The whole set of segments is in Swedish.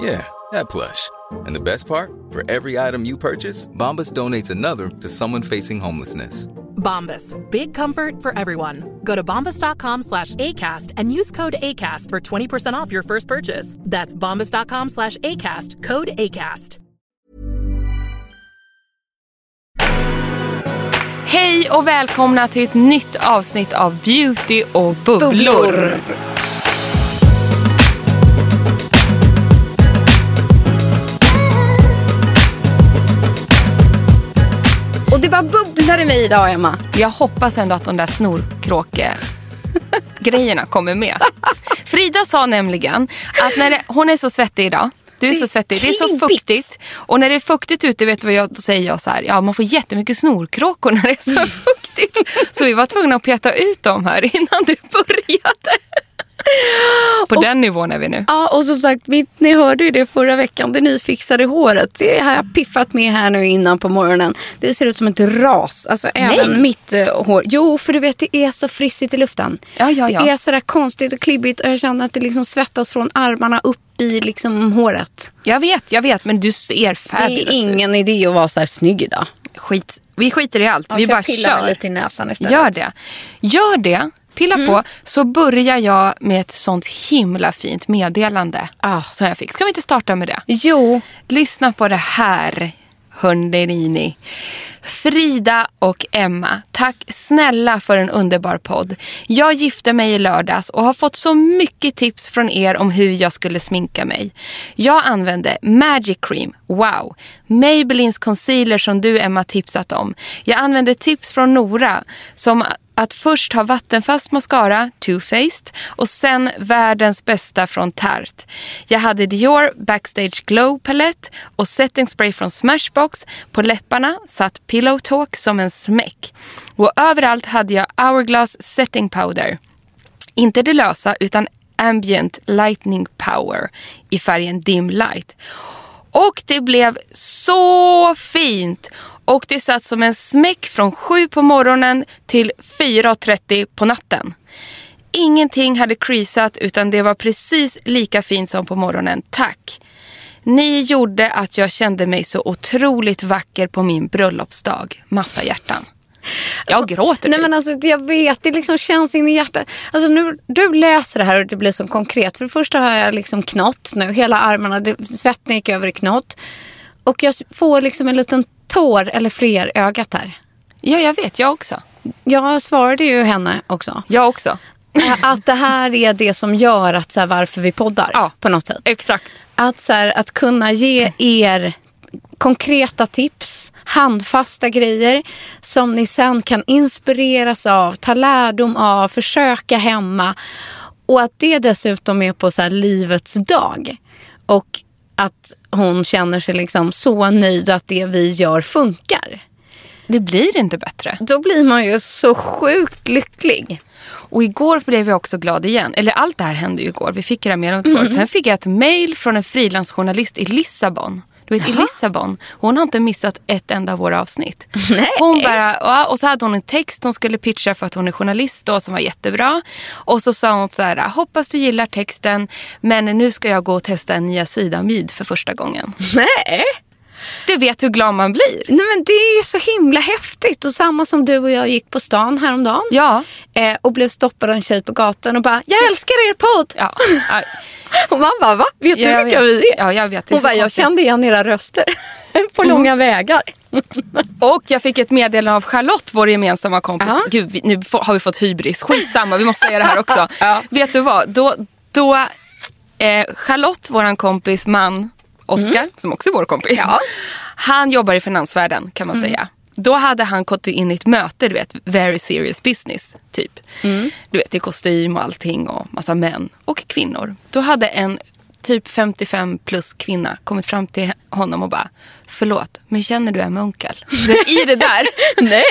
Yeah, that plush. And the best part? For every item you purchase, Bombas donates another to someone facing homelessness. Bombas. Big comfort for everyone. Go to bombas.com slash ACAST and use code ACAST for 20% off your first purchase. That's bombas.com slash ACAST. Code ACAST. Hej och välkomna till ett nytt avsnitt av Beauty och bubblor. Och bara bubblar i mig idag, Emma. Jag hoppas ändå att de där snorkråke grejerna kommer med. Frida sa nämligen att när det, hon är så svettig idag. Du är så svettig. Det är så fuktigt. Och när det är fuktigt ute, vet du vad jag, då säger jag så här. Ja, man får jättemycket snorkråkor när det är så fuktigt. Så vi var tvungna att peta ut dem här innan det började. På den nivån är vi nu. Ja, och som sagt, vi, ni hörde ju det förra veckan. Det nyfixade håret. Det har jag piffat med här nu innan på morgonen. Det ser ut som ett ras. Alltså även mitt eh, hår. Jo, för du vet, det är så frissigt i luften. Ja, ja, ja. Det är så där konstigt och klibbigt och jag känner att det liksom svettas från armarna upp i liksom håret. Jag vet, jag vet. Men du ser Det fabulous är ingen idé att vara så här snygg idag. ut. Skit. Vi skiter i allt. Ja, vi bara jag pillar mig kör. lite i näsan istället. Gör det. Gör det. Pilla Mm. på. Så börjar jag med ett sånt himla fint meddelande. Ah. Som jag fick. Ska vi inte starta med det? Jo, Lyssna på det här, hörni. Frida och Emma, tack snälla för en underbar podd. Jag gifte mig i lördags och har fått så mycket tips från er om hur jag skulle sminka mig. Jag använde Magic Cream, wow. Maybellines concealer som du Emma tipsat om. Jag använde tips från Nora som att först ha vattenfast mascara, Too Faced, och sen världens bästa från Tarte. Jag hade Dior Backstage Glow Palette och setting spray från Smashbox. På läpparna satt Pillow Talk som en smäck. Och överallt hade jag Hourglass setting powder. Inte det lösa utan Ambient Lightning Power i färgen Dim Light. Och det blev så fint! Och det satt som en smäck från 7 på morgonen till 4.30 på natten. Ingenting hade creasat utan det var precis lika fint som på morgonen. Tack! Ni gjorde att jag kände mig så otroligt vacker på min bröllopsdag. Massa hjärtan. Jag gråter Nej typ. men alltså jag vet, det liksom känns in i hjärtat. Alltså nu, du läser det här och det blir så konkret. För det första har jag liksom knott nu, hela armarna, det, svetten gick över i knott. Och jag får liksom en liten tår eller fler ögat här. Ja, jag vet. Jag också. Jag svarade ju henne också. Jag också. Att det här är det som gör att så här, varför vi poddar Ja. på något sätt. Exakt. Att, så här, att kunna ge er konkreta tips, handfasta grejer som ni sen kan inspireras av, ta lärdom av, försöka hemma. Och att det dessutom är på så här livets dag. Och att hon känner sig liksom så nöjd att det vi gör funkar. Det blir inte bättre. Då blir man ju så sjukt lycklig. Och igår blev jag också glad igen. Eller allt det här hände ju igår. Vi fick det här meddelandet igår. Sen fick jag ett mail från en frilansjournalist i Lissabon. Du vet i Lissabon. Hon har inte missat ett enda av våra avsnitt. Hon bara, och så hade hon en text hon skulle pitcha för att hon är journalist då som var jättebra. Och så sa hon så här, hoppas du gillar texten men nu ska jag gå och testa en niacidamid för första gången. Nej. Du vet hur glad man blir. Nej men det är så himla häftigt. Och samma som du och jag gick på stan häromdagen. Ja. Eh, och blev stoppad av en tjej på gatan och bara, jag älskar er podd. Ja. Och man bara, va? Vet du jag vilka vet. vi är? Ja, jag vet. Det Hon bara, jag kände igen era röster på långa vägar. Och jag fick ett meddelande av Charlotte, vår gemensamma kompis. Ja. Gud, vi, nu har vi fått hybris. Skitsamma, vi måste säga det här också. Ja. Vet du vad? Då, då eh, Charlotte, vår kompis man, Oscar, som också är vår kompis. Mm. Ja. Mm. Han jobbar i finansvärlden kan man säga. Då hade han gått in i ett möte, du vet, very serious business. Typ. Mm. Du vet, i kostym och allting och massa män och kvinnor. Då hade en typ 55 plus kvinna kommit fram till honom och bara Förlåt, men känner du Emma Unkel? Så I det där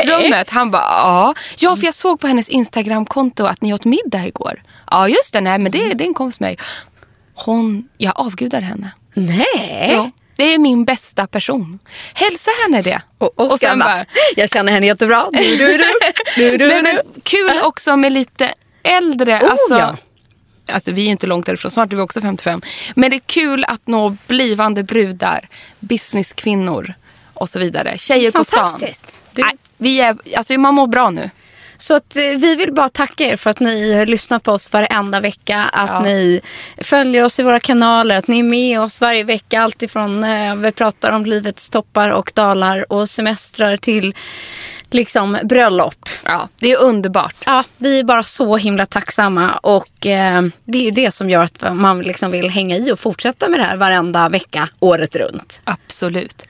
rummet. Han bara ja. Ja, för jag såg på hennes Instagramkonto att ni åt middag igår. Ja, just det. Nej, men det, det är en kompis med mig. Hon, jag avgudar henne. Nej. Ja, det är min bästa person. Hälsa henne det. Och Oskar sen bara, jag känner henne jättebra. Du, du, du. Du, du, Nej, men kul också med lite äldre. Oh, alltså, ja. alltså, vi är inte långt därifrån, snart är vi också 55. Men det är kul att nå blivande brudar, businesskvinnor och så vidare. Tjejer på stan. Du- Nej, vi är, alltså, man mår bra nu. Så att, eh, vi vill bara tacka er för att ni lyssnar på oss varenda vecka. Att Ja. ni följer oss i våra kanaler. Att ni är med oss varje vecka. Alltifrån eh, vi pratar om livets toppar och dalar och semestrar till liksom bröllop. Ja, det är underbart. Ja, vi är bara så himla tacksamma och eh, det är ju det som gör att man liksom vill hänga i och fortsätta med det här varenda vecka året runt. Absolut.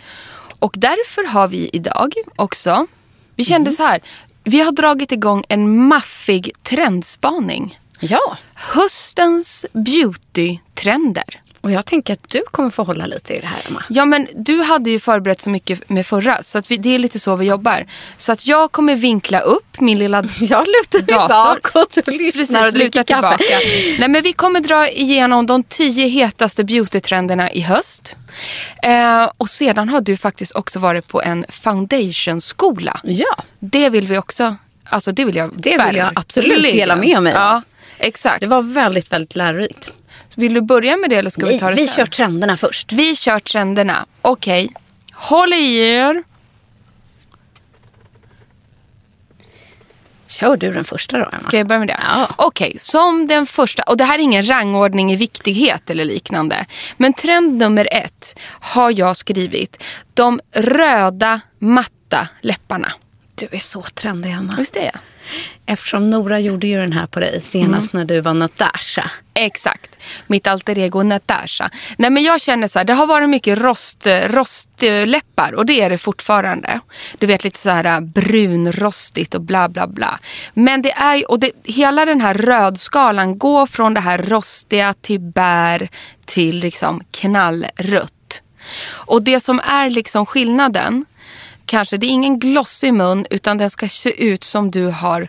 Och därför har vi idag också, vi kände så här, vi har dragit igång en maffig trendspaning. Ja, Höstens beautytrender. Och jag tänker att du kommer få hålla lite i det här Emma. Ja men du hade ju förberett så mycket med förra så att vi, det är lite så vi jobbar. Så att jag kommer vinkla upp min lilla Jag lutar dator. bakåt och lyssnar och dricker luta kaffe. tillbaka. Nej, men vi kommer dra igenom de tio hetaste beautytrenderna i höst. Eh, och sedan har du faktiskt också varit på en foundationskola. Ja, Det vill vi också, alltså det vill jag Det vill jag absolut dela med mig av. Ja, exakt. det var väldigt, väldigt lärorikt. Vill du börja med det eller ska vi Nej, ta det vi sen? kör trenderna först. Vi kör trenderna. Okej. Håll i er. Kör du den första då Emma? Ska jag börja med det? Ja. Okej, som den första. Och det här är ingen rangordning i viktighet eller liknande. Men trend nummer ett har jag skrivit. De röda matta läpparna. Du är så trendig Emma. Visst är jag? Eftersom Nora gjorde ju den här på dig senast när du var Natasha. Exakt. Mitt alter ego Natasha. Nej men jag känner så här, det har varit mycket rost, rostläppar och det är det fortfarande. Du vet lite så här äh, brunrostigt och bla bla bla. Men det är ju- och det, hela den här rödskalan går från det här rostiga till bär till liksom knallrött. Och det som är liksom skillnaden kanske, det är ingen glossig mun utan den ska se ut som du har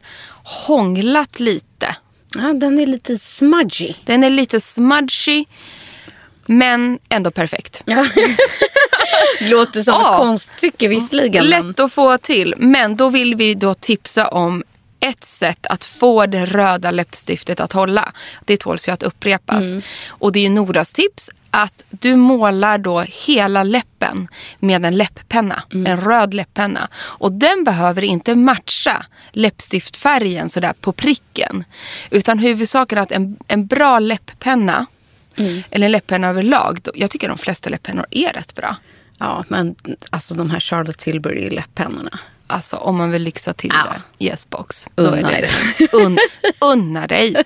hånglat lite. Ja, den är lite smudgy. Den är lite smudgy men ändå perfekt. Ja. Låter som Ja. ett konststycke visserligen. Lätt att få till men då vill vi då tipsa om ett sätt att få det röda läppstiftet att hålla. Det tåls ju att upprepas. Och det är Noras tips att du målar då hela läppen med en läpppenna. En röd läpppenna. Och den behöver inte matcha läppstiftfärgen sådär på pricken. Utan huvudsaken är att en, en bra läpppenna eller en läpppenna överlag. Jag tycker de flesta läpppennor är rätt bra. Ja, men alltså de här Charlotte Tilbury läpppennorna. Alltså om man vill lyxa till Ja. det. Yes box. Unna det. Un, unna dig.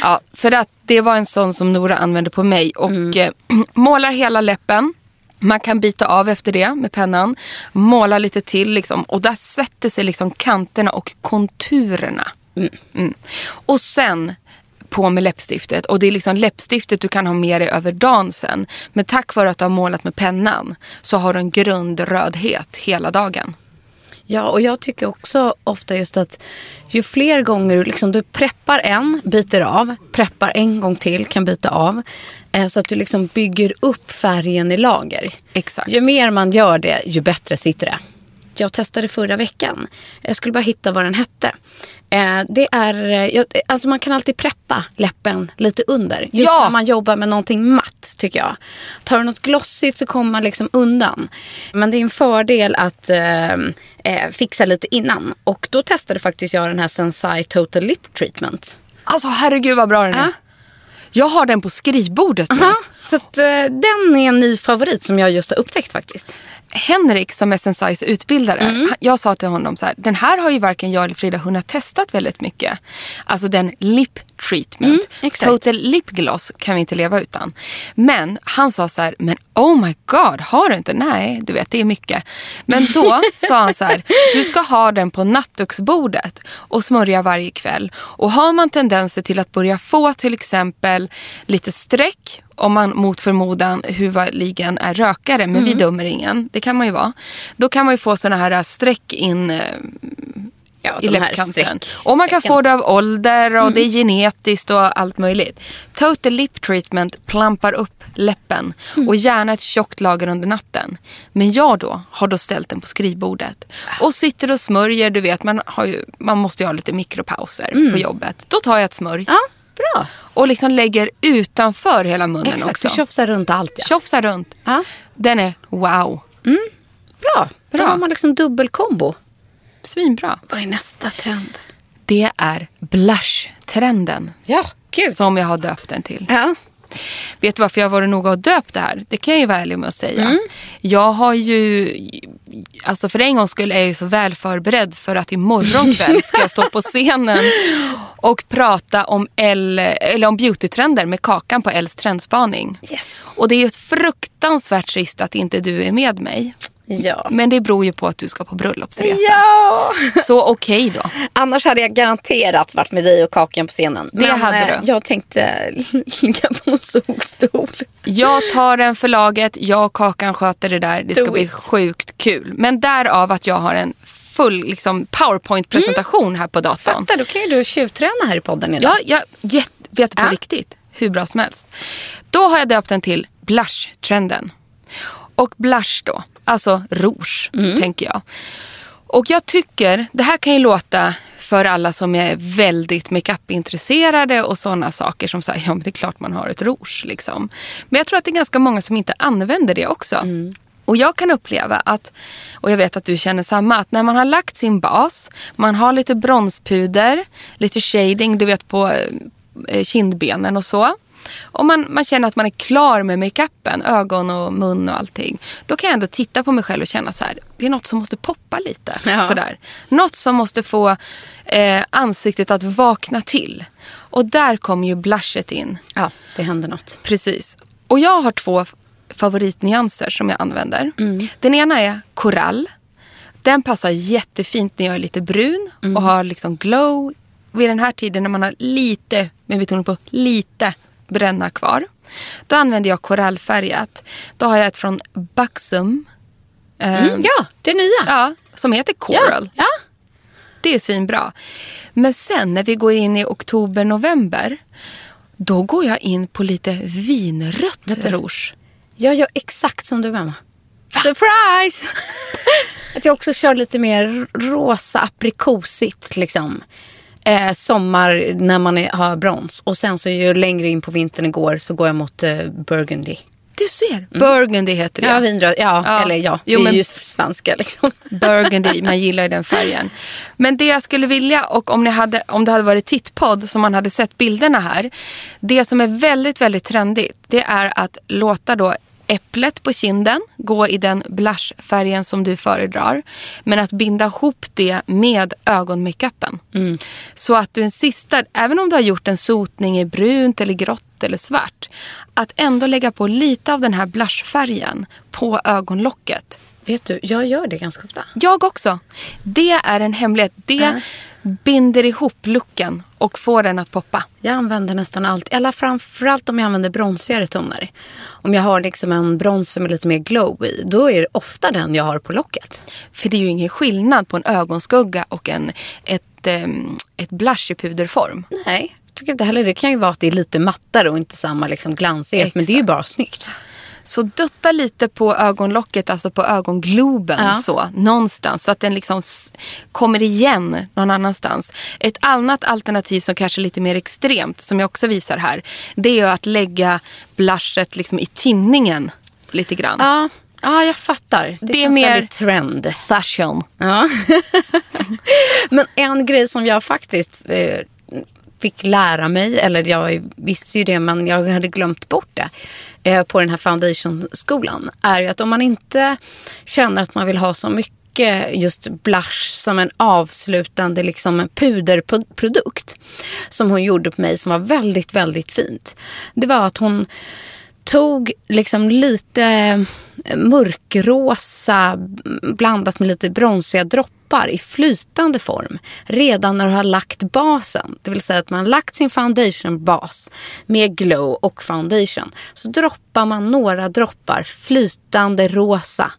Ja, för att det var en sån som Nora använde på mig. Och Mm. eh, målar hela läppen. Man kan bita av efter det med pennan. Måla lite till liksom. Och där sätter sig liksom kanterna och konturerna. Mm. Och sen på med läppstiftet. Och det är liksom läppstiftet du kan ha med dig över dagen sen. Men tack vare att du har målat med pennan så har du en grundrödhet hela dagen. Ja, och jag tycker också ofta just att ju fler gånger du, liksom, du preppar en, byter av, preppar en gång till, kan byta av. Eh, så att du liksom bygger upp färgen i lager. Exakt. Ju mer man gör det, ju bättre sitter det. Jag testade förra veckan. Jag skulle bara hitta vad den hette. Eh, det är, eh, jag- alltså man kan alltid preppa läppen lite under. Just Ja. när man jobbar med någonting matt tycker jag. Tar du något glossigt så kommer man liksom undan. Men det är en fördel att eh, eh, fixa lite innan. Och då testade faktiskt jag den här Sensai Total Lip Treatment. Alltså herregud vad bra den är. Ja. Jag har den på skrivbordet nu. Aha, så att, eh, den är en ny favorit som jag just har upptäckt faktiskt. Henrik som är Sensai's utbildare, Mm. jag sa till honom så här, den här har ju varken jag eller Frida hunnit testat väldigt mycket. Alltså den lip treatment. Mm. Total lip gloss kan vi inte leva utan. Men han sa så här, men oh my god, har du inte? Nej, du vet det är mycket. Men då sa han så här, du ska ha den på nattduksbordet och smörja varje kväll. Och har man tendenser till att börja få till exempel lite streck om man mot förmodan huvudligen är rökare, men vi dömer ingen. Det kan man ju vara. Då kan man ju få såna här streck in eh, Ja, i läppkanten. Och man kan få det av ålder och det är genetiskt och allt möjligt. Total Lip Treatment plampar upp läppen och gärna ett tjockt lager under natten. Men jag då har då ställt den på skrivbordet och sitter och smörjer. Du vet, man, har ju, man måste ju ha lite mikropauser på jobbet. Då tar jag ett smörj Ja, bra. och liksom lägger utanför hela munnen Exakt, också. du tjofsar runt allt ja. Tjofsar runt. Ja. Den är wow. Bra. Då Bra. har man liksom dubbelkombo. Svinbra. Vad är nästa trend? Det är blush-trenden Ja, gud. som jag har döpt den till. Ja. Vet du varför jag har varit noga och döpt det här? Det kan jag ju vara ärlig med att säga. Mm. Jag har ju, alltså för en gång skulle är jag ju så väl förberedd för att imorgon kväll ska jag stå på scenen och prata om, L, eller om beautytrender med Kakan på Els trendspaning. Yes. Och det är ju ett fruktansvärt trist att inte du är med mig. Ja. Men det beror ju på att du ska på bröllopsresa. Ja. Så okej då. Annars hade jag garanterat varit med dig och Kakan på scenen. Det Men hade eh, du. jag tänkte ligga på en solstol. Jag tar en för laget, jag och Kakan sköter det där. Det ska Do bli it. sjukt kul. Men därav att jag har en full liksom, powerpoint-presentation här på datorn. Fattar, då kan ju du tjuvträna här i podden idag. Ja, jag get, vet på Ja. riktigt. Hur bra som helst. Då har jag döpt den till blush-trenden. Och blush då, alltså rouge, Mm. tänker jag. Och jag tycker, det här kan ju låta för alla som är väldigt makeupintresserade och sådana saker som säger, ja men det är klart man har ett rouge liksom. Men jag tror att det är ganska många som inte använder det också. Och jag kan uppleva att, och jag vet att du känner samma, att när man har lagt sin bas, man har lite bronspuder, lite shading, du vet på eh, kindbenen och så. Och man, man känner att man är klar med makeupen, ögon och mun och allting. Då kan jag ändå titta på mig själv och känna så här, det är något som måste poppa lite. Ja. Sådär. Något som måste få eh, ansiktet att vakna till. Och där kommer ju blushet in. Ja, det händer något. Precis. Och jag har två favoritnyanser som jag använder. Mm. Den ena är korall. Den passar jättefint när jag är lite brun Mm. och har liksom glow vid den här tiden när man har lite, med betoning på lite, bränna kvar. Då använder jag korallfärgat. Då har jag ett från Buxom. Mm, ja, det nya. ja, som heter Coral. Ja. Det är svinbra. Men sen när vi går in i oktober, november. Då går jag in på lite vinrött rouge. Jag gör exakt som du Emma. Surprise! att jag också kör lite mer rosa aprikosigt liksom. Eh, sommar när man är, har brons. Och sen så ju längre in på vintern det går så går jag mot eh, burgundy. Du ser, burgundy heter det. Ja, vinröd. Ja, Ja. eller ja. Jo, vi är ju svenska liksom. Burgundy, man gillar ju den färgen. Men det jag skulle vilja, och om, ni hade, om det hade varit tittpodd som man hade sett bilderna här. Det som är väldigt, väldigt trendigt, det är att låta då äpplet på kinden gå i den blushfärgen som du föredrar. Men att binda ihop det med ögonmakeupen. Så att du en sista, även om du har gjort en sotning i brunt eller grått eller svart. Att ändå lägga på lite av den här blushfärgen på ögonlocket. Vet du, jag gör det ganska ofta. Jag också. Det är en hemlighet. Det binder ihop looken och får den att poppa. Jag använder nästan allt, eller framförallt om jag använder bronsigare toner. Om jag har liksom en brons som är lite mer glow i, då är det ofta den jag har på locket. För det är ju ingen skillnad på en ögonskugga och en, ett, ehm, ett blush i puderform. Nej, jag tycker inte heller det kan ju vara att det är lite mattare och inte samma liksom glansighet. Men det är ju Exakt. bara snyggt. Så dutta lite på ögonlocket, alltså på ögongloben Ja. så, någonstans. Så att den liksom kommer igen någon annanstans. Ett annat alternativ som kanske är lite mer extremt, som jag också visar här. Det är ju att lägga blushet liksom i tinningen lite grann. Ja, ja jag fattar. Det, Det är mer- väldigt trend. Fashion. Ja. Men en grej som jag faktiskt... Eh, fick lära mig, eller jag visste ju det men jag hade glömt bort det Eh, på den här foundationskolan är ju att om man inte känner att man vill ha så mycket just blush som en avslutande liksom, puderprodukt som hon gjorde på mig som var väldigt, väldigt fint. Det var att hon tog liksom lite eh, mörkrosa blandat med lite bronsiga droppar i flytande form redan när du har lagt basen. Det vill säga att man har lagt sin foundationbas med glow och foundation. Så droppar man några droppar flytande rosa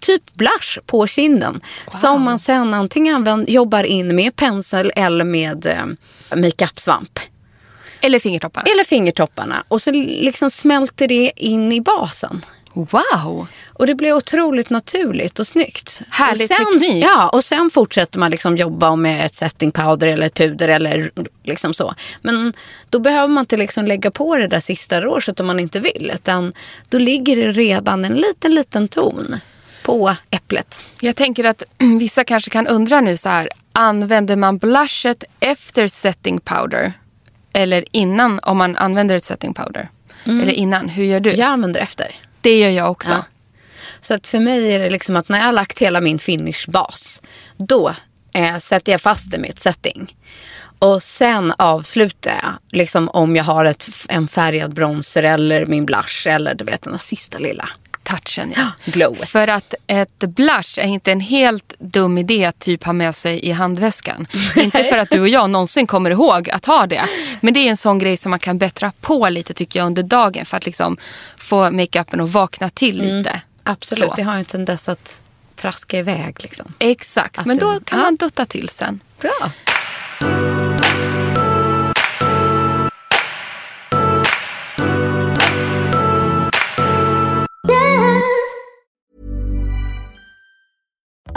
typ blush på kinden. Wow. Som man sen antingen använder, jobbar in med pensel eller med eh, makeup-svamp. Eller fingertopparna. Eller fingertopparna. Och så liksom smälter det in i basen. Wow! Och det blir otroligt naturligt och snyggt. Härlig och sen, teknik. Ja, och sen fortsätter man liksom jobba med ett setting powder eller ett puder eller liksom så. Men då behöver man inte liksom lägga på det där sista rouget om man inte vill. Utan då ligger det redan en liten, liten ton på äpplet. Jag tänker att vissa kanske kan undra nu så här. Använder man blushet efter setting powder? Eller innan om man använder ett setting powder? Mm. Eller innan? Hur gör du? Jag använder efter. Det gör jag också. Ja. Så att för mig är det liksom att när jag har lagt hela min finishbas. Då eh, sätter jag fast det med ett setting. Och sen avslutar jag liksom om jag har ett, en färgad bronzer eller min blush eller du vet den där sista lilla touchen. Ja. Glowet. För att ett blush är inte en helt dum idé att typ ha med sig i handväskan. inte för att du och jag någonsin kommer ihåg att ha det. Men det är en sån grej som man kan bättra på lite tycker jag under dagen för att liksom få makeupen att vakna till mm. lite. Absolut, Så. det har ju en tendens att traska iväg. Liksom. Exakt, att men då kan ja. man dutta till sen. Bra.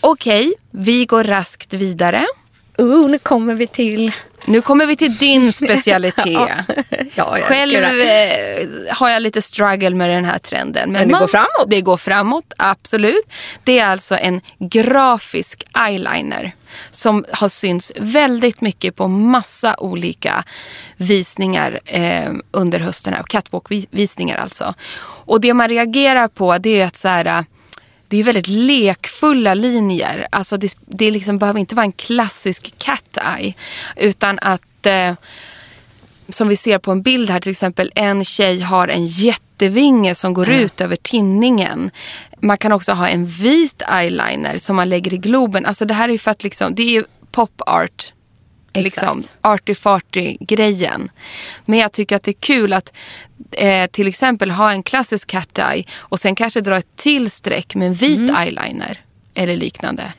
Okej, vi går raskt vidare. Uh, nu kommer vi till... Nu kommer vi till din specialitet. ja. ja, Själv eh, har jag lite struggle med den här trenden. Men, Men det man, går framåt. Det går framåt, absolut. Det är alltså en grafisk eyeliner som har synts väldigt mycket på massa olika visningar eh, under hösten. Catwalk-visningar alltså. Och det man reagerar på det är att så här, det är väldigt lekfulla linjer. Alltså det, det liksom behöver inte vara en klassisk cat eye. Utan att, eh, som vi ser på en bild här till exempel, en tjej har en jättevinge som går mm. ut över tinningen. Man kan också ha en vit eyeliner som man lägger i globen. Alltså det här är för att liksom, det är pop art liksom, arty-farty-grejen. Men jag tycker att det är kul att eh, till exempel ha en klassisk cat eye och sen kanske dra ett till streck med en vit mm. eyeliner eller liknande.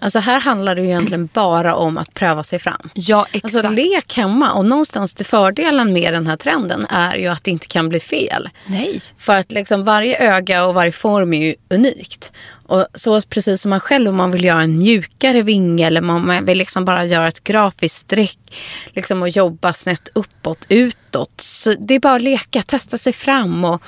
Alltså här handlar det ju egentligen bara om att pröva sig fram. Ja, exakt. Alltså lek hemma. Och någonstans till fördelen med den här trenden är ju att det inte kan bli fel. Nej. För att liksom varje öga och varje form är ju unikt. Och så precis som man själv om man vill göra en mjukare vinge eller man vill liksom bara göra ett grafiskt streck liksom och jobba snett uppåt, utåt. Så det är bara att leka, testa sig fram. Och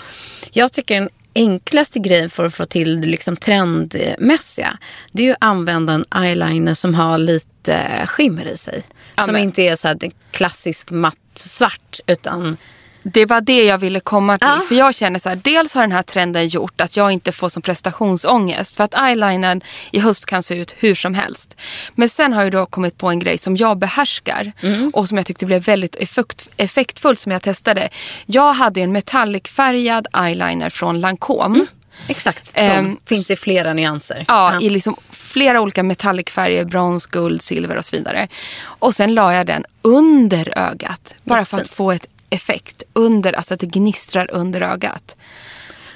jag tycker en enklaste grejen för att få till det liksom trendmässiga det är ju att använda en eyeliner som har lite skimmer i sig. Ja, som inte är så klassisk matt svart utan Det var det jag ville komma till. Ja. För jag känner så här, dels har den här trenden gjort att jag inte får som prestationsångest. För att eyelinern i höst kan se ut hur som helst. Men sen har jag då kommit på en grej som jag behärskar. Och som jag tyckte blev väldigt effekt, effektfull som jag testade. Jag hade en metallicfärgad eyeliner från Lancome. exakt. De Ehm, finns i flera nyanser. Ja, i liksom flera olika metallicfärger. Brons, guld, silver och så vidare. Och sen la jag den under ögat. Bara för att Jättefint. få ett effekt. Under, alltså att det gnistrar under ögat.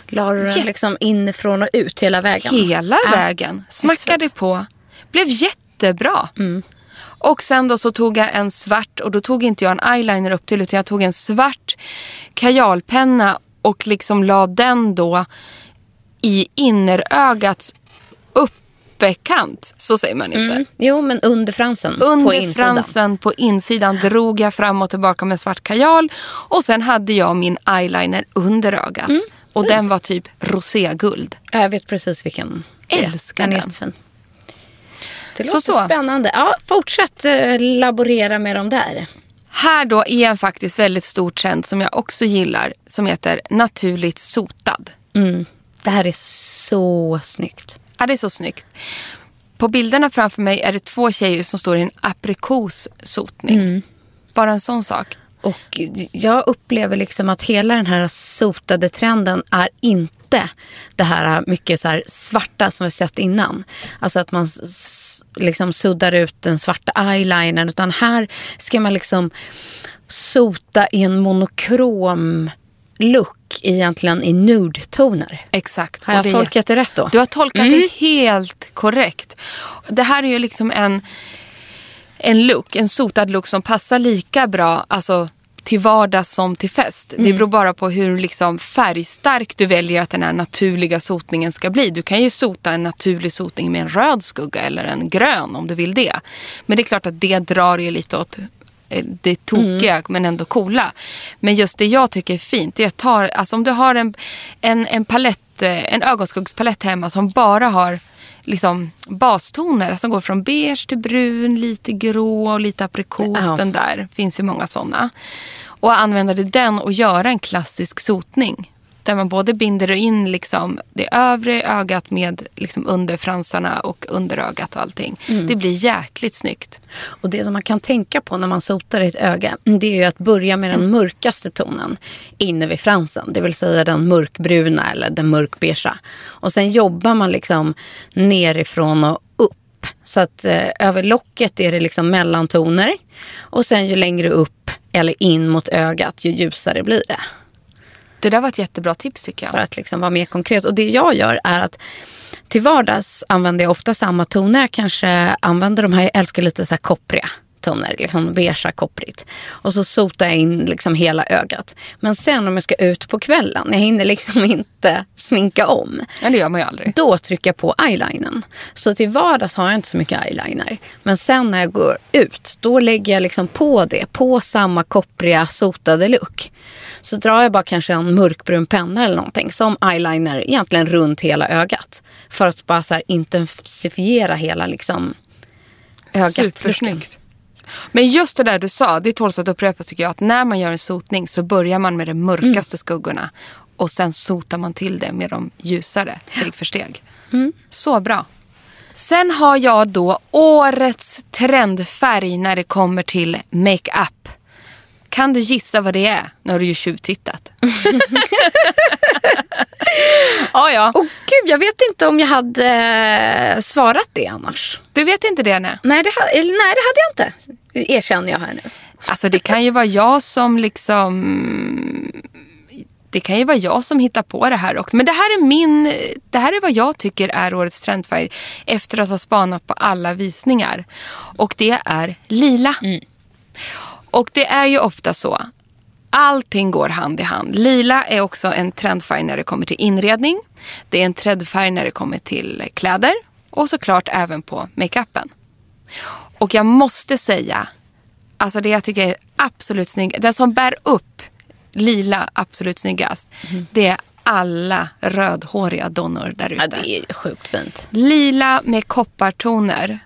La du den liksom inifrån och ut hela vägen? Hela Ja. vägen. Smackade Exakt. på. Blev jättebra. Och sen då så tog jag en svart och då tog inte jag en eyeliner upp till utan jag tog en svart kajalpenna och liksom la den då i innerögats uppekant. Så säger man inte. Mm. Jo, men under fransen. på Under insidan. fransen på insidan drog jag fram och tillbaka med svart kajal. Och sen hade jag min eyeliner under ögat. Mm. och den var typ roséguld. Ja, Jag vet precis vilken. är. Älskar den. är den. jättefin. Det Så, låter så. spännande. Ja, fortsätt eh, laborera med de där. Här då är en faktiskt väldigt stor trend som jag också gillar. Som heter naturligt sotad. Det här är så snyggt. Ja, det är så snyggt. På bilderna framför mig är det två tjejer som står i en aprikossotning. Mm. Bara en sån sak. Och jag upplever liksom att hela den här sotade trenden är inte det här mycket så här svarta som vi sett innan. Alltså att man liksom suddar ut den svarta eyelinern. Utan här ska man liksom sota i en monokrom look egentligen i nude-toner. Exakt. Har jag det tolkat det rätt då? Du har tolkat det helt korrekt. Det här är ju liksom en, en look, en sotad look som passar lika bra alltså, till vardag som till fest. Det beror bara på hur liksom, färgstark du väljer att den här naturliga sotningen ska bli. Du kan ju sota en naturlig sotning med en röd skugga eller en grön om du vill det. Men det är klart att det drar ju lite åt det tokiga men ändå coola. Men just det jag tycker är fint, det är att ta, alltså om du har en, en, en palett, eh, en ögonskuggspalett hemma som bara har liksom bastoner som går från beige till brun, lite grå och lite aprikos. Ja. Den där finns ju många sådana. Och använder du den och göra en klassisk sotning. Där man både binder in liksom det övre ögat med liksom underfransarna och underögat och allting. Det blir jäkligt snyggt. Och det som man kan tänka på när man sotar ett öga det är ju att börja med den mörkaste tonen inne vid fransen. Det vill säga den mörkbruna eller den mörkbeigea. Och sen jobbar man liksom nerifrån och upp. Så att eh, över locket är det liksom mellantoner. Och sen ju längre upp eller in mot ögat ju ljusare blir det. Det där var ett jättebra tips tycker jag. För att liksom vara mer konkret. Och det jag gör är att till vardags använder jag ofta samma toner. Jag kanske använder de här, jag älskar lite så här koppriga toner, liksom beigea kopprigt. Och så sotar jag in liksom hela ögat. Men sen om jag ska ut på kvällen, jag hinner liksom inte sminka om. Ja, det gör man ju aldrig. Då trycker jag på eyelinern. Så till vardags har jag inte så mycket eyeliner. Men sen när jag går ut, då lägger jag liksom på det, på samma koppriga sotade look. Så drar jag bara kanske en mörkbrun penna eller någonting som eyeliner egentligen runt hela ögat. För att bara så intensifiera hela liksom ögat. Supersnyggt. Men just det där du sa, det tåls att upprepas tycker jag. Att när man gör en sotning så börjar man med de mörkaste skuggorna. Och sen sotar man till det med de ljusare steg för steg. Så bra. Sen har jag då årets trendfärg när det kommer till makeup. Kan du gissa vad det är? Nu har du ju tjuvtittat. ja, ja. Åh gud, jag vet inte om jag hade eh, svarat det annars. Du vet inte det? Nej. Nej det, ha, nej, det hade jag inte. Erkänner jag här nu. Alltså det kan ju vara jag som liksom... Det kan ju vara jag som hittar på det här också. Men det här är min... Det här är vad jag tycker är årets trendfärg. Efter att ha spanat på alla visningar. Och det är lila. Och det är ju ofta så. Allting går hand i hand. Lila är också en trendfärg när det kommer till inredning. Det är en trendfärg när det kommer till kläder. Och såklart även på makeupen. Och jag måste säga, alltså det jag tycker är absolut snygg, den som bär upp lila absolut snyggast, det är alla rödhåriga donnor där ute. Ja, det är ju sjukt fint. Lila med koppartoner.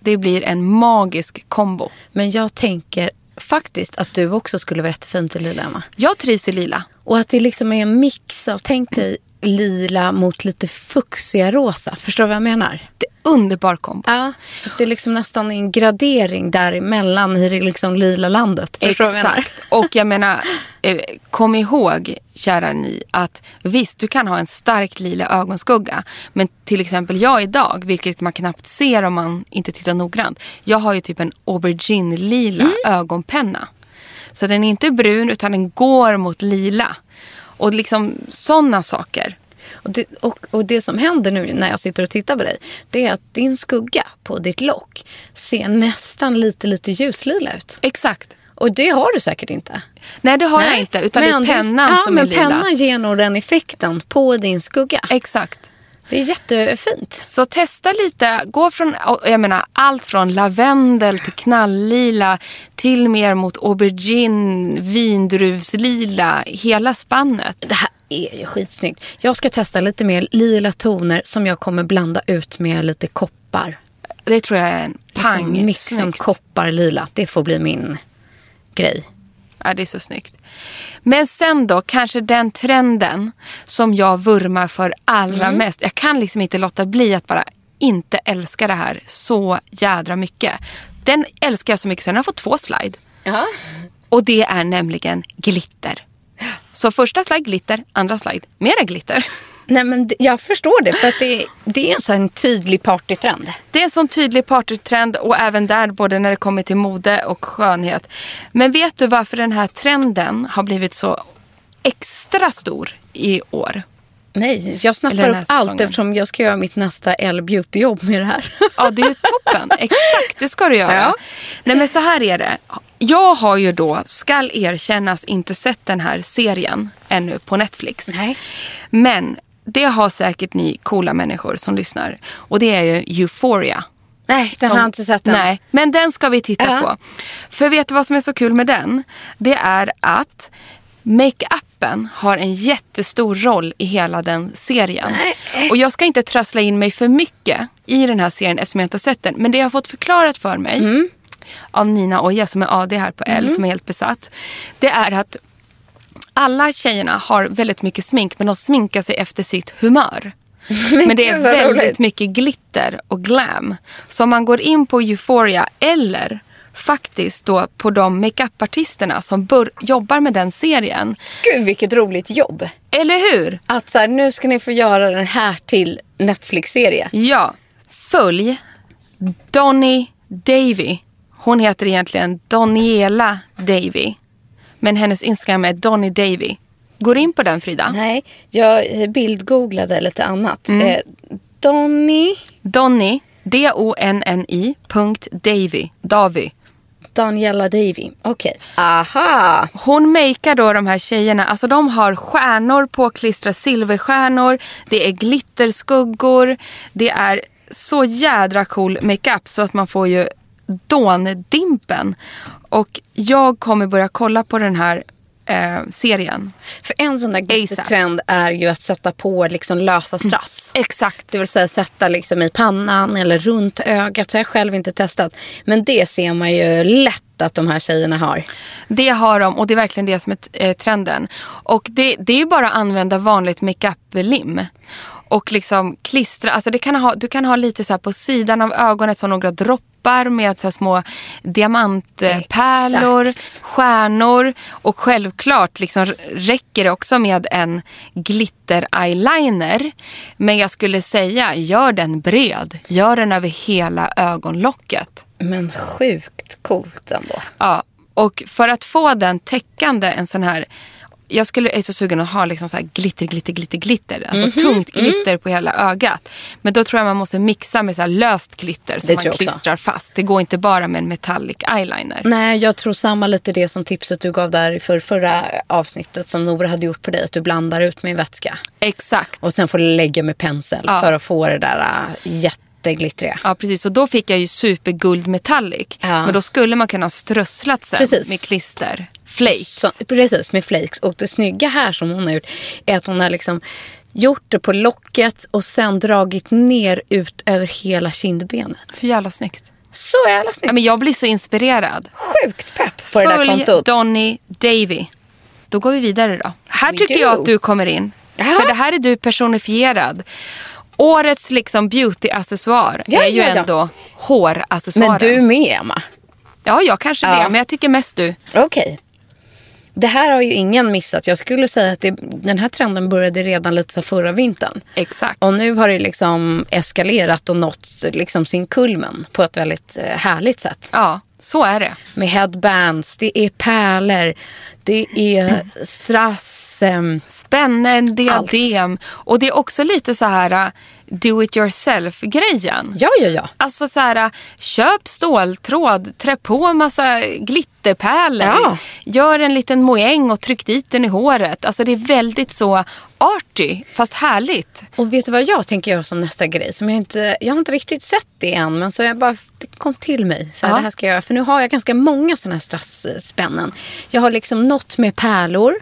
Det blir en magisk kombo. Men jag tänker faktiskt att du också skulle vara jättefin till lila, Emma. Jag trivs i lila. Och att det liksom är en mix av, tänk dig lila mot lite fuchsia rosa. Förstår du vad jag menar? Underbar kombo. Ja, så det är liksom nästan en gradering däremellan i det liksom lila landet. Jag? Exakt. Och jag menar, eh, kom ihåg kära ni att visst du kan ha en stark lila ögonskugga. Men till exempel jag idag, vilket man knappt ser om man inte tittar noggrant. Jag har ju typ en aubergine-lila Mm. ögonpenna. Så den är inte brun utan den går mot lila. Och liksom sådana saker. Och det, och, och det som händer nu när jag sitter och tittar på dig, det är att din skugga på ditt lock ser nästan lite, lite ljuslila ut. Exakt. Och det har du säkert inte. Nej det har jag inte utan Men det är pennan ja, som men är lila. pennan ger nog den effekten på din skugga. Exakt. Det är jättefint. Så testa lite, gå från jag menar, allt från lavendel till knalllila till mer mot aubergine, vindruvslila, hela spannet. Det här är ju skitsnyggt. Jag ska testa lite mer lila toner som jag kommer blanda ut med lite koppar. Det tror jag är en pang. Liksom mixen koppar-lila. Det får bli min grej. Ja, det är så snyggt. Men sen då, kanske den trenden som jag vurmar för allra Mm. mest. Jag kan liksom inte låta bli att bara inte älska det här så jädra mycket. Den älskar jag så mycket så den har fått två slide. Ja. Och det är nämligen glitter. Så första slide glitter, andra slide mera glitter. Nej, men jag förstår det. För att det, det är en sån tydlig partytrend. Det är en sån tydlig partytrend och även där både när det kommer till mode och skönhet. Men vet du varför den här trenden har blivit så extra stor i år? Nej, jag snappar upp allt säsongen. eftersom jag ska göra mitt nästa L-beauty-jobb med det här. Ja, det är toppen. Exakt, det ska du göra. Ja. Nej, men så här är det. Jag har ju då, skall erkännas, inte sett den här serien ännu på Netflix. Nej. Men det har säkert ni coola människor som lyssnar. Och det är ju Euphoria. Nej, den Som- har jag inte sett än. Nej, men den ska vi titta Ja. på. För vet du vad som är så kul med den? Det är att makeupen har en jättestor roll i hela den serien. Nej. Och jag ska inte trassla in mig för mycket i den här serien eftersom jag inte har sett den. Men det jag har fått förklarat för mig Mm. av Nina Oja som är AD här på L som är helt besatt. Det är att alla tjejerna har väldigt mycket smink men de sminkar sig efter sitt humör. Men det är väldigt roligt. mycket glitter och glam. Så om man går in på Euphoria eller faktiskt då på de makeupartisterna som bör, jobbar med den serien. Gud, vilket roligt jobb. Eller hur? Att så här, nu ska ni få göra den här till Netflix-serie. Ja. Följ Donny Davy. Hon heter egentligen Doniela Davy. Men hennes Instagram är Donny Davy. Går in på den Frida. Nej, jag bildgooglade lite annat. Mm. Eh, Donny Donny, D-O-N-N-I, punkt Davy. Davy. Daniela Davy. Okej. Aha! Hon makear då de här tjejerna, alltså de har stjärnor påklistrade, silverstjärnor, det är glitterskuggor, det är så jädra cool makeup så att man får ju dåndimpen. Och jag kommer börja kolla på den här eh, serien. För en sån där glittertrend är ju att sätta på liksom lösa strass. Exakt. Det vill säga sätta liksom i pannan eller runt ögat. Så jag har själv inte testat. Men det ser man ju lätt att de här tjejerna har. Det har de och det är verkligen det som är eh, trenden. Och det, det är bara att använda vanligt makeup-lim. Och liksom klistra, alltså det kan ha, du kan ha lite så här på sidan av ögonen som några droppar med så här små diamantpärlor, Exakt. stjärnor och självklart liksom räcker det också med en glitter-eyeliner. Men jag skulle säga, gör den bred. Gör den över hela ögonlocket. Men sjukt coolt ändå. Ja, och för att få den täckande en sån här jag skulle, är så sugen att ha liksom så glitter, glitter, glitter, glitter. Alltså Mhm, tungt mm. glitter på hela ögat. Men då tror jag man måste mixa med så löst glitter som Det man också. klistrar fast. Det går inte bara med en metallic eyeliner. Nej, jag tror samma lite det som tipset du gav där för förra avsnittet som Nora hade gjort på dig. Att du blandar ut med vätska. Exakt. Och sen får du lägga med pensel Ja. för att få det där äh, jätteglittriga. Ja precis, och då fick jag ju superguld metallic. Ja. Men då skulle man kunna strösslat sen Precis. med klister. Flakes. Så, precis, med flakes. Och det snygga här som hon har gjort är att hon har liksom gjort det på locket och sen dragit ner ut över hela kindbenet. Så jävla snyggt. Så jävla snyggt. Ja, men jag blir så inspirerad. Sjukt pepp på det där Följ kontot. Donny Davy. Då går vi vidare då. Här We tycker do. jag att du kommer in. Jaha. För det här är du personifierad. Årets liksom beauty-accessoar Ja, är ju ja, ja. ändå håraccessoaren. Men du med, Emma. Ja, jag kanske Ja. det. Men jag tycker mest du. Okej. Det här har ju ingen missat. Jag skulle säga att det, den här trenden började redan lite så förra vintern. Exakt. Och nu har det liksom eskalerat och nått liksom sin kulmen på ett väldigt eh, härligt sätt. Ja, så är det. Med headbands, det är pärlor, det är strass. ehm, Spännen, diadem. Och det är också lite så här uh, do it yourself-grejen. Ja, ja, ja. Alltså så här, köp ståltråd, trä på massa glitterpärlor. Ja. Gör en liten moäng och tryck dit den i håret. Alltså det är väldigt så arty, fast härligt. Och vet du vad jag tänker göra som nästa grej? Som jag, inte, jag har inte riktigt sett det än, men så jag bara, det kom till mig. Så här, Ja. det här ska jag göra. För nu har jag ganska många sådana här strasspännen. Jag har liksom något med pärlor.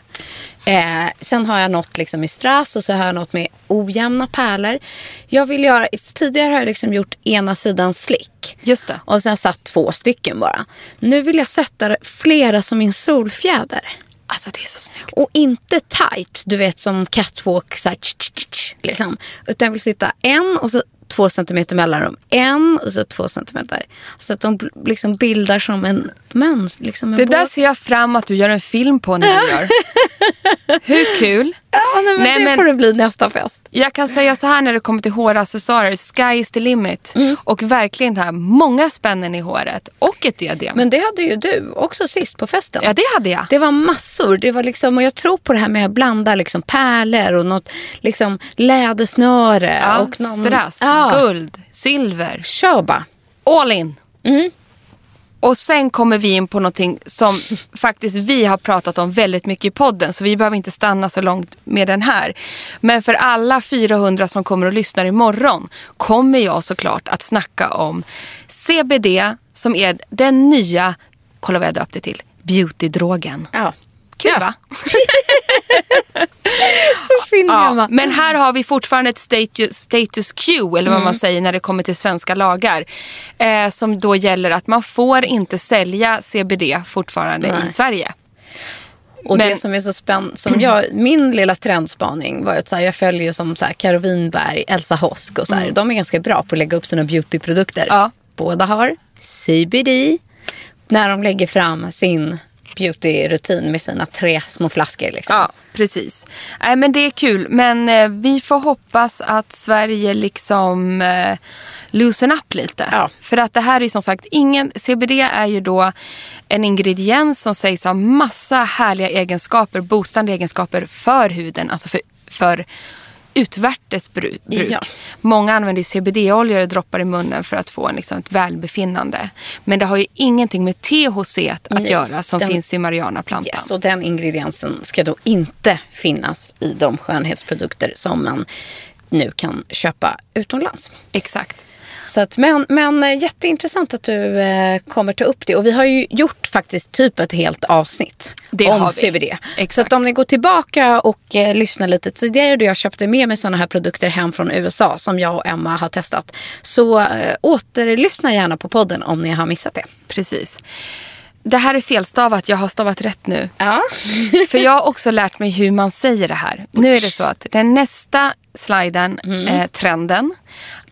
Eh, sen har jag något liksom med strass och så har jag något med ojämna pärlor. Jag vill göra, tidigare har jag liksom gjort ena sidan slick. Just det. Och sen satt två stycken bara. Nu vill jag sätta flera som min solfjäder. Alltså det är så snyggt. Och inte tight, du vet som catwalk, så här, tch, tch, tch, liksom. Utan jag vill sitta en och så två centimeter mellanrum. En och så två centimeter. Så att de liksom bildar som en mönster. Liksom en Det där båt. ser jag fram att du gör en film på när du gör. Hur kul? Ja, nej, men Nej, det men- får det bli nästa fest. Jag kan säga så här när det kommer till håraccessoarer. Sky is the limit. Och verkligen här, många spännen i håret och ett diadem. Men det hade ju du också sist på festen. ja, det hade jag. Det var massor. Det var liksom, och jag tror på det här med att blanda liksom pärlor och något liksom lädersnöre. Ja, och någon, strass, ja, guld, silver. Kör bara. All in. Mm. Och sen kommer vi in på någonting som faktiskt vi har pratat om väldigt mycket i podden. Så vi behöver inte stanna så långt med den här. Men för alla 400 som kommer och lyssnar imorgon kommer jag såklart att snacka om CBD som är den nya, kolla vad jag döpte till, beautydrogen. Ja. Kul Ja. va? Fin Ja, men här har vi fortfarande ett status, status quo, eller vad Mm. man säger när det kommer till svenska lagar. Eh, som då gäller att man får inte sälja CBD fortfarande i Nej. Sverige. Och Men- det som är så spännande, som jag, min lilla trendspaning var att så här, jag följer ju som så här, Karo Winberg, Elsa Hosk och så här. De är ganska bra på att lägga upp sina beautyprodukter. Ja. Båda har CBD när de lägger fram sin beautyrutin med sina tre små flaskor. Liksom. Ja, precis. Nej, men det är kul. Men eh, vi får hoppas att Sverige liksom eh, loosen up lite. Ja. För att det här är som sagt ingen... CBD är ju då en ingrediens som sägs ha massa härliga egenskaper, boostande egenskaper för huden. Alltså för, för utvärtes bru- bruk. Ja. Många använder ju CBD-oljor och droppar i munnen för att få en, liksom, ett välbefinnande. Men det har ju ingenting med THC att Nej, göra som den- finns i marijuanaplantan. Yes, och den ingrediensen ska då inte finnas i de skönhetsprodukter som man nu kan köpa utomlands. Exakt. Så att, men, men eh, jätteintressant att du eh, kommer ta upp det. Och vi har ju gjort faktiskt typ ett helt avsnitt Det om. CBD. Exakt. Så att om ni går tillbaka och eh, lyssnar lite tidigare då jag köpte med mig sådana här produkter hem från USA som jag och Emma har testat. Så eh, återlyssna gärna på podden om ni har missat det. Precis. Det här är felstavat, jag har stavat rätt nu. Ja. För jag har också lärt mig hur man säger det här. Nu är det så att den nästa sliden, Mm. eh, trenden,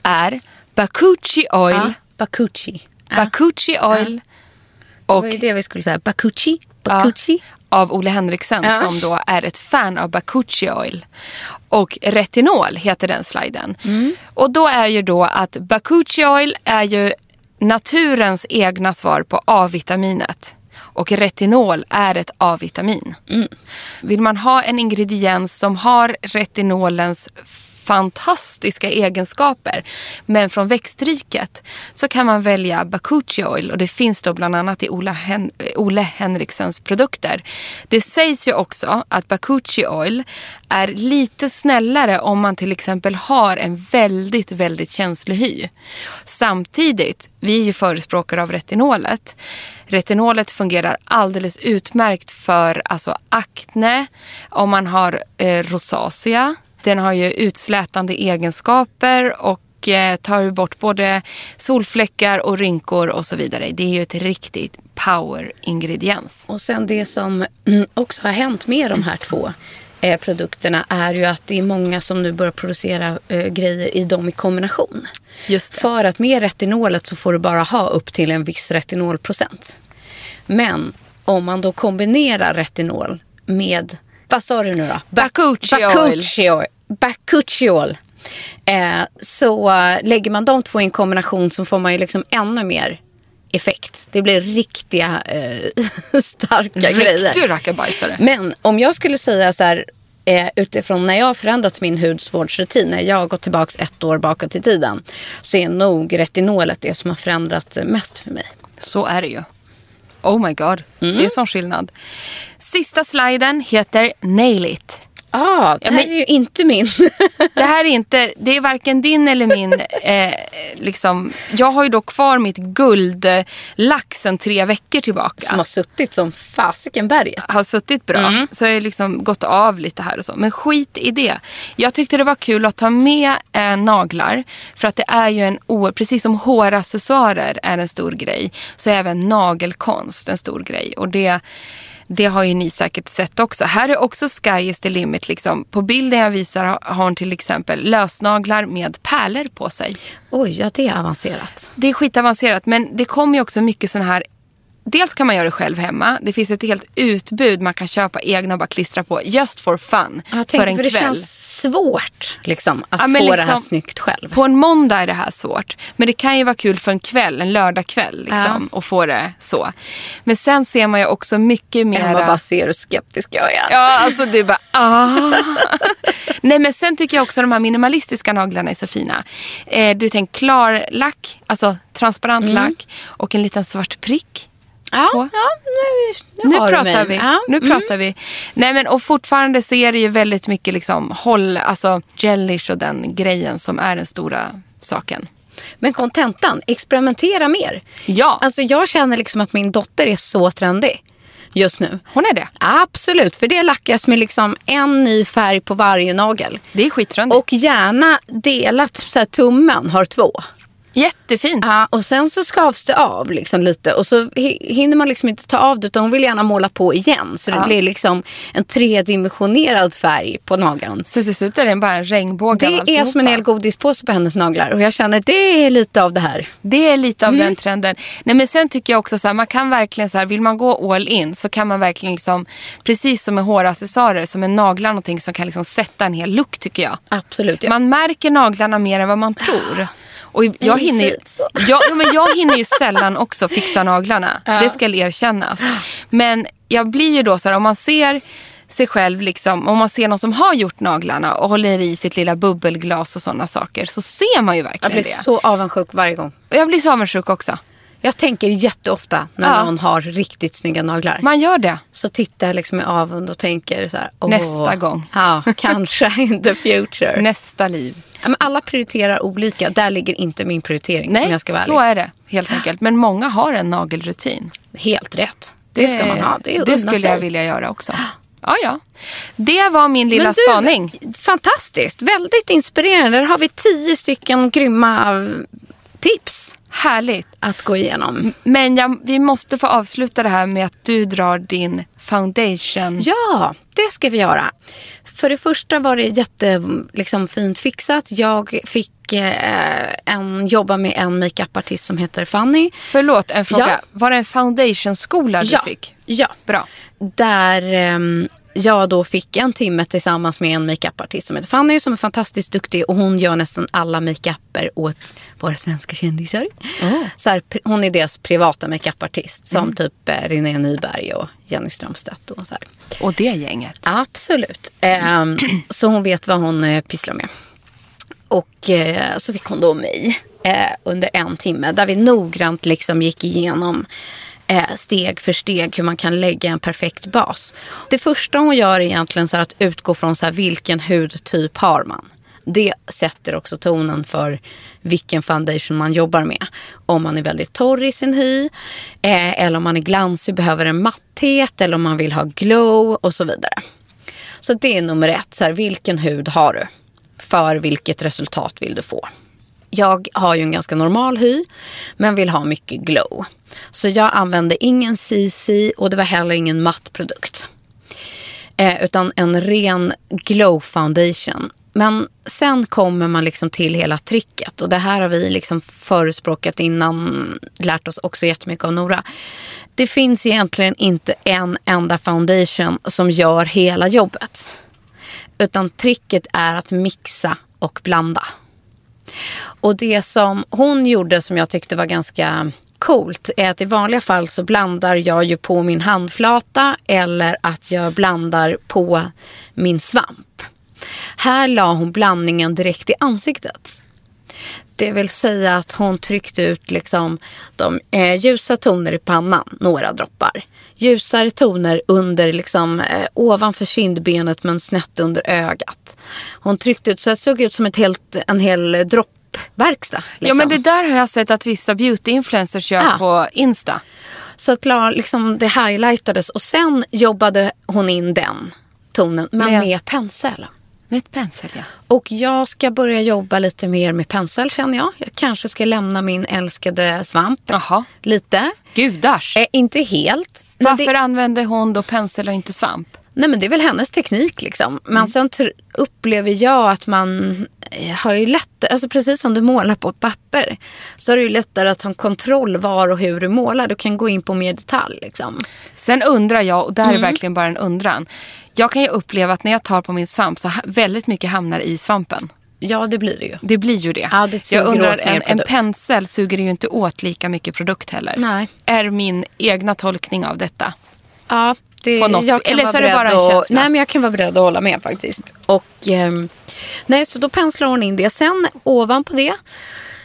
är Bakuchi Oil. ja. Bakuchi. Ja. Bakuchi Oil Det och var ju det vi skulle säga. Bakuchi. ja, Bakuchi. av Ole Henriksen Ja. som då är ett fan av Bakuchi Oil. Och retinol heter den sliden. Mm. Och då är ju då att Bakuchi Oil är ju naturens egna svar på A-vitaminet. Och retinol är ett A-vitamin. Mm. Vill man ha en ingrediens som har retinolens fantastiska egenskaper men från växtriket så kan man välja Bakuchi Oil och det finns då bland annat i Ola Hen- Ole Henriksens produkter. Det sägs ju också att Bakuchi Oil är lite snällare om man till exempel har en väldigt, väldigt känslig hy. Samtidigt, vi är ju förespråkare av retinolet. Retinolet fungerar alldeles utmärkt för alltså akne, om man har eh, rosacea. Den har ju utslätande egenskaper och eh, tar bort både solfläckar och rynkor och så vidare. Det är ju ett riktigt power-ingrediens. Och sen det som mm, också har hänt med de här två eh, produkterna är ju att det är många som nu börjar producera eh, grejer i dem i kombination. Just det. För att med retinolet så får du bara ha upp till en viss retinolprocent. Men om man då kombinerar retinol med, vad sa du nu då? Bakuchiol. Bakuchiol. Bakuchiol. Eh, så eh, lägger man de två i en kombination så får man ju liksom ännu mer effekt. Det blir riktiga eh, starka grejer. Riktig rackabajsare. Men om jag skulle säga så här eh, utifrån när jag har förändrat min hudvårdsrutin, när jag har gått tillbaka ett år bakåt i tiden, så är nog retinolet det som har förändrat mest för mig. Så är det ju. Oh my god, Mm. det är sån skillnad. Sista sliden heter Nail It. Ah, det Ja, här men- är ju inte min. Det här är inte, det är varken din eller min, eh, liksom, jag har ju då kvar mitt guldlack sedan tre veckor tillbaka. som har suttit som fasiken berget. har suttit bra. Mm. Så jag har liksom gått av lite här och så. Men skit i det. Jag tyckte det var kul att ta med eh, naglar. För att det är ju en, precis som håraccessoarer är en stor grej. Så är även nagelkonst en stor grej. Och det, det har ju ni säkert sett också. Här är också sky is the limit. Liksom. På bilden jag visar har hon till exempel lösnaglar med pärlor på sig. Oj, ja det är avancerat. Det är skitavancerat men det kommer ju också mycket sån här Dels kan man göra det själv hemma. Det finns ett helt utbud man kan köpa egna och bara klistra på. Just for fun. Jag för tänkte, en för det kväll. känns svårt liksom, att Ja, få men det här liksom, snyggt själv. På en måndag är det här svårt. Men det kan ju vara kul för en kväll, en lördagkväll. Liksom, Och få det så. Men sen ser man ju också mycket Emma mera... bara ser hur skeptisk jag är. Ja, alltså är bara ah. Nej men sen tycker jag också att de här minimalistiska naglarna är så fina. Eh, du tänker klar lack, alltså transparent Mm. lack och en liten svart prick. Ja, på. ja nu, nu, Nu pratar vi. Ja, Nu mm. pratar vi. Nej men och fortfarande så är det ju väldigt mycket liksom håll, alltså gelish och den grejen som är den stora saken. Men kontentan, experimentera mer. Ja, Alltså jag känner liksom att min dotter är så trendig just nu. hon är det. Absolut, för det lackas med liksom en ny färg på varje nagel. Det är skittrendigt. Och gärna delat, så här, tummen har två. Jättefint. Ja, och sen så skavs det av liksom lite och så hi- hinner man liksom inte ta av det utan hon vill gärna måla på igen. Så det Ja. blir liksom en tredimensionerad färg på nageln. Så till slut är det bara en regnbåge av Det är alltihopa. som en hel godispåse på hennes naglar och jag känner att det är lite av det här. Det är lite av Mm. den trenden. Nej, men sen tycker jag också så här, man kan verkligen så här, vill man gå all in så kan man verkligen liksom, precis som med håraccessoarer, som med naglar någonting som kan liksom sätta en hel look tycker jag. Absolut. Ja. Man märker naglarna mer än vad man tror. Och jag hinner, ju, jag, ja, men jag hinner ju sällan också fixa naglarna. Det ska erkännas. Men jag blir ju då så här, om man ser sig själv, liksom, om man ser någon som har gjort naglarna och håller i sitt lilla bubbelglas och sådana saker så ser man ju jag verkligen blir det. så avundsjuk varje gång. Och jag blir så avundsjuk också. Jag tänker jätteofta när Ja. någon har riktigt snygga naglar. Man gör det. Så tittar jag liksom med avund och tänker så här. Åh, Nästa gång. Ja, kanske in the future. Nästa liv. Ja, men alla prioriterar olika. Där ligger inte min prioritering om Nej, jag ska vara så ärlig. är det helt enkelt. Men många har en nagelrutin. Helt rätt. Det ska man ha. Det, är det skulle sig. jag vilja göra också. Ja, ja. Det var min lilla Men du, spaning. Fantastiskt. Väldigt inspirerande. Där har vi tio stycken grymma eh, tips Härligt. att gå igenom. Men jag, vi måste få avsluta det här med att du drar din foundation. Ja, det ska vi göra. För det första var det jätte, liksom, fint fixat. Jag fick eh, en, jobba med en makeupartist som heter Fanny. Förlåt, en fråga. Ja. Var det en foundationskola du ja, fick? Ja, Bra. där ehm, jag då fick en timme tillsammans med en makeupartist som heter Fanny som är fantastiskt duktig och hon gör nästan alla makeuper åt våra svenska kändisar. Så här, hon är deras privata makeupartist som typ eh, René Nyberg och Jenny Strömstedt och så här. Och det gänget. Absolut. Ehm, så hon vet vad hon eh, pysslar med. Och eh, så fick hon då mig under en timme där vi noggrant liksom gick igenom Eh, steg för steg hur man kan lägga en perfekt bas. Det första hon gör är egentligen så här att utgå från så här, vilken hudtyp har man. Det sätter också tonen för vilken foundation man jobbar med. Om man är väldigt torr i sin hy, eh, eller om man är glansig behöver en matthet, eller om man vill ha glow och så vidare. Så det är nummer ett. Så här, vilken hud har du? För vilket resultat vill du få? Jag har ju en ganska normal hy men vill ha mycket glow. Så jag använde ingen CC och det var heller ingen matt produkt. Eh, utan en ren glow foundation. Men sen kommer man liksom till hela tricket och det här har vi liksom förespråkat innan, lärt oss också jättemycket av Nora. Det finns egentligen inte en enda foundation som gör hela jobbet. Utan tricket är att mixa och blanda. Och det som hon gjorde som jag tyckte var ganska coolt är att i vanliga fall så blandar jag ju på min handflata eller att jag blandar på min svamp. Här la hon blandningen direkt i ansiktet. Det vill säga att hon tryckte ut liksom de eh, ljusa toner i pannan, några droppar. Ljusare toner under, liksom, eh, ovanför kindbenet men snett under ögat. Hon tryckte ut så det såg ut som ett helt, en hel droppverkstad. Liksom. Ja men det där har jag sett att vissa beauty-influencers gör Ja. på Insta. Så att liksom, det highlightades och sen jobbade hon in den tonen men Med- med pensel. Med pensel ja. Och jag ska börja jobba lite mer med pensel känner jag. Jag kanske ska lämna min älskade svamp Jaha. lite. Gudars. Eh, inte helt. Varför det, använder hon då pensel och inte svamp? Nej men det är väl hennes teknik liksom. Men Mm. sen upplever jag att man eh, har ju lättare, alltså precis som du målar på ett papper. Så är det ju lättare att ha kontroll var och hur du målar. Du kan gå in på mer detalj liksom. Sen undrar jag, och det Mm. här är verkligen bara en undran. Jag kan ju uppleva att när jag tar på min svamp så väldigt mycket hamnar i svampen. Ja det blir det ju. Det blir ju det. Ja, det jag undrar, en, en pensel suger ju inte åt lika mycket produkt heller. Nej. Är min egna tolkning av detta. Ja, det, På något- jag kan eller vara så är det bara en känsla. Nej, men jag kan vara beredd att hålla med faktiskt. Och, ehm, nej, så då penslar hon in det. Sen ovanpå det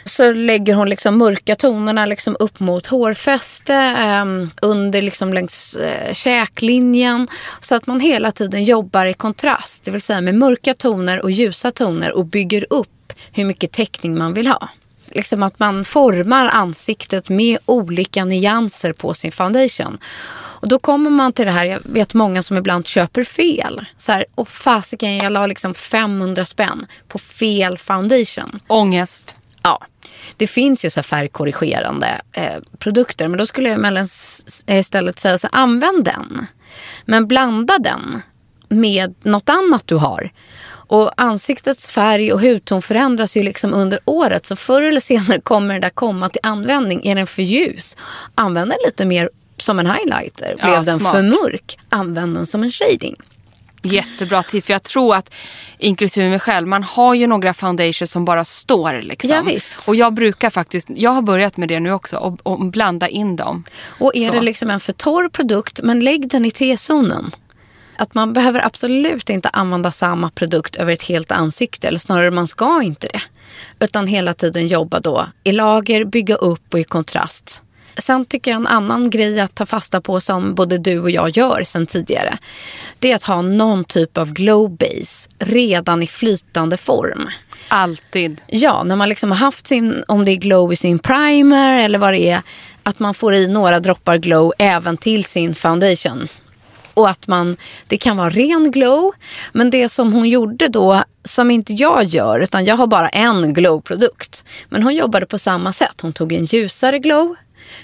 så lägger hon liksom mörka tonerna liksom upp mot hårfäste, ehm, under liksom längs eh, käklinjen. Så att man hela tiden jobbar i kontrast, det vill säga med mörka toner och ljusa toner och bygger upp hur mycket täckning man vill ha. Liksom att man formar ansiktet med olika nyanser på sin foundation. Och då kommer man till det här, jag vet många som ibland köper fel. Så här, och fasiken jag la liksom 500 spänn på fel foundation. Ångest. Ja, det finns ju så färgkorrigerande eh, produkter. Men då skulle jag mellan eh, istället säga så använd den. Men blanda den med något annat du har. Och ansiktets färg och hudton förändras ju liksom under året. Så förr eller senare kommer den där komma till användning. Är den för ljus, använd den lite mer som en highlighter. Ja, Blev den smart. för mörk, använd den som en shading. Jättebra tips. För jag tror att, inklusive mig själv, man har ju några foundations som bara står. Liksom. Ja, visst. Och jag brukar faktiskt, jag har börjat med det nu också, och, och blanda in dem. Och är Så. det liksom en för torr produkt, men lägg den i T-zonen. Att man behöver absolut inte använda samma produkt över ett helt ansikte. Eller snarare, man ska inte det. Utan hela tiden jobba då i lager, bygga upp och i kontrast. Sen tycker jag en annan grej att ta fasta på som både du och jag gör sen tidigare. Det är att ha någon typ av glow base redan i flytande form. Alltid. Ja, när man liksom har haft sin, om det är glow i sin primer eller vad det är, att man får i några droppar glow även till sin foundation. Och att man, det kan vara ren glow, men det som hon gjorde då, som inte jag gör, utan jag har bara en glow-produkt. Men hon jobbade på samma sätt. Hon tog en ljusare glow,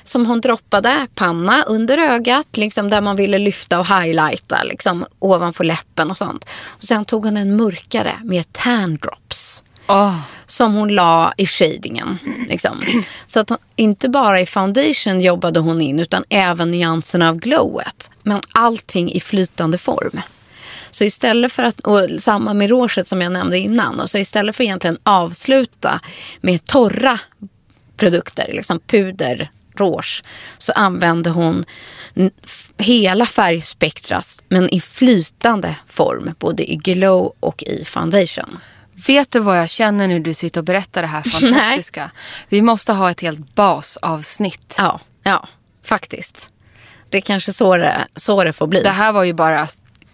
som hon droppade, panna under ögat, liksom där man ville lyfta och highlighta, liksom ovanför läppen och sånt. Och sen tog hon en mörkare med tan drops Oh. som hon la i shadingen. Liksom. Så att hon, inte bara i foundation jobbade hon in utan även nyanserna av glowet. Men allting i flytande form. Så istället för att, och samma med rouget som jag nämnde innan. Och så istället för egentligen avsluta med torra produkter, liksom puder, rouge, så använde hon hela färgspektras men i flytande form, både i glow och i foundation vet du vad jag känner när du sitter och berättar det här fantastiska? Vi måste ha ett helt basavsnitt. Ja, ja, faktiskt. Det är kanske så det, så det får bli. Det här var ju bara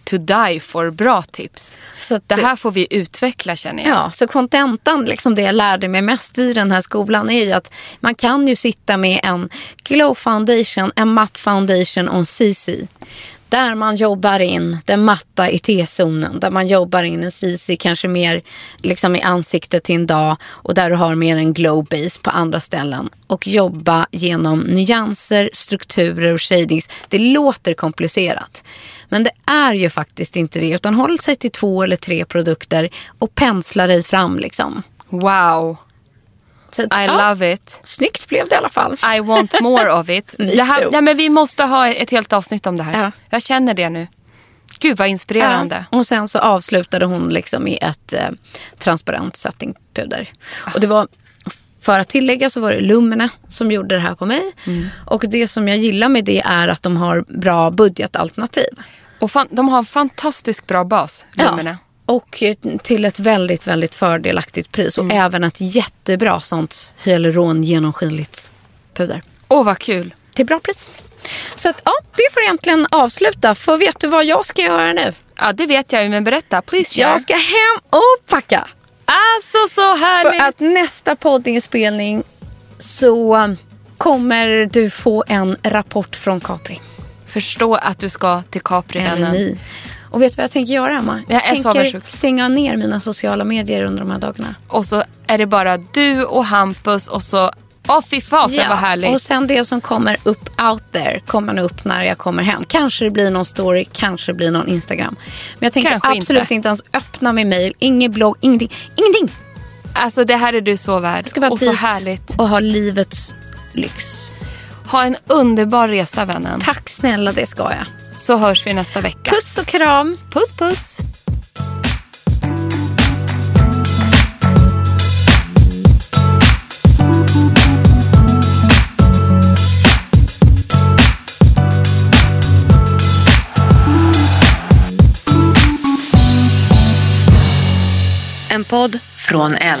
to die for bra tips. Så Det här får vi utveckla känner jag. Ja, så kontentan, liksom det jag lärde mig mest i den här skolan är ju att man kan ju sitta med en glow foundation, en matt foundation och en CC. Där man jobbar in den matta i T-zonen. Där man jobbar in en CC kanske mer liksom i ansiktet till en dag. Och där du har mer en glow base på andra ställen. Och jobba genom nyanser, strukturer och shadings. Det låter komplicerat. Men det är ju faktiskt inte det. Utan håll sig till två eller tre produkter och pensla dig fram liksom. Wow. Att, I ja, love it. Snyggt blev det i alla fall. I want more of it. Det här, nej, men vi måste ha ett helt avsnitt om det här. Ja. Jag känner det nu. Gud vad inspirerande. Ja, och sen så avslutade hon liksom i ett eh, transparent settingpuder. Och det var, för att tillägga så var det Lumene som gjorde det här på mig. Mm. Och det som jag gillar med det är att de har bra budgetalternativ. Och fan, de har en fantastiskt bra bas, Lumene. Och eh, till ett väldigt, väldigt fördelaktigt pris. Och Mm. även ett jättebra sånt hyaluron genomskinligt puder. Åh vad kul. Till bra pris. Så att, ja, det får egentligen avsluta. För vet du vad jag ska göra nu? Ja det vet jag ju men berätta. Please share. Jag ska hem och packa. Alltså så härligt. För att nästa poddinspelning så kommer du få en rapport från Capri. Förstå att du ska till Capri Eller ni. Och vet du vad jag tänker göra Emma? Jag så tänker stänga ner mina sociala medier under de här dagarna. Och så är det bara du och Hampus och så... Åh fy fasen vad härligt. Och sen det som kommer upp out there kommer upp när jag kommer hem. Kanske det blir någon story, kanske det blir någon Instagram. Men jag tänker Kanske absolut inte. inte. ens öppna min mail, ingen blogg, ingenting. Ingenting! Alltså det här är du så värd. Jag ska bara och så dit härligt. och ha livets lyx. Ha en underbar resa vännen. Tack snälla, det ska jag. Så hörs vi nästa vecka. Puss och kram. puss. puss. En podd från L.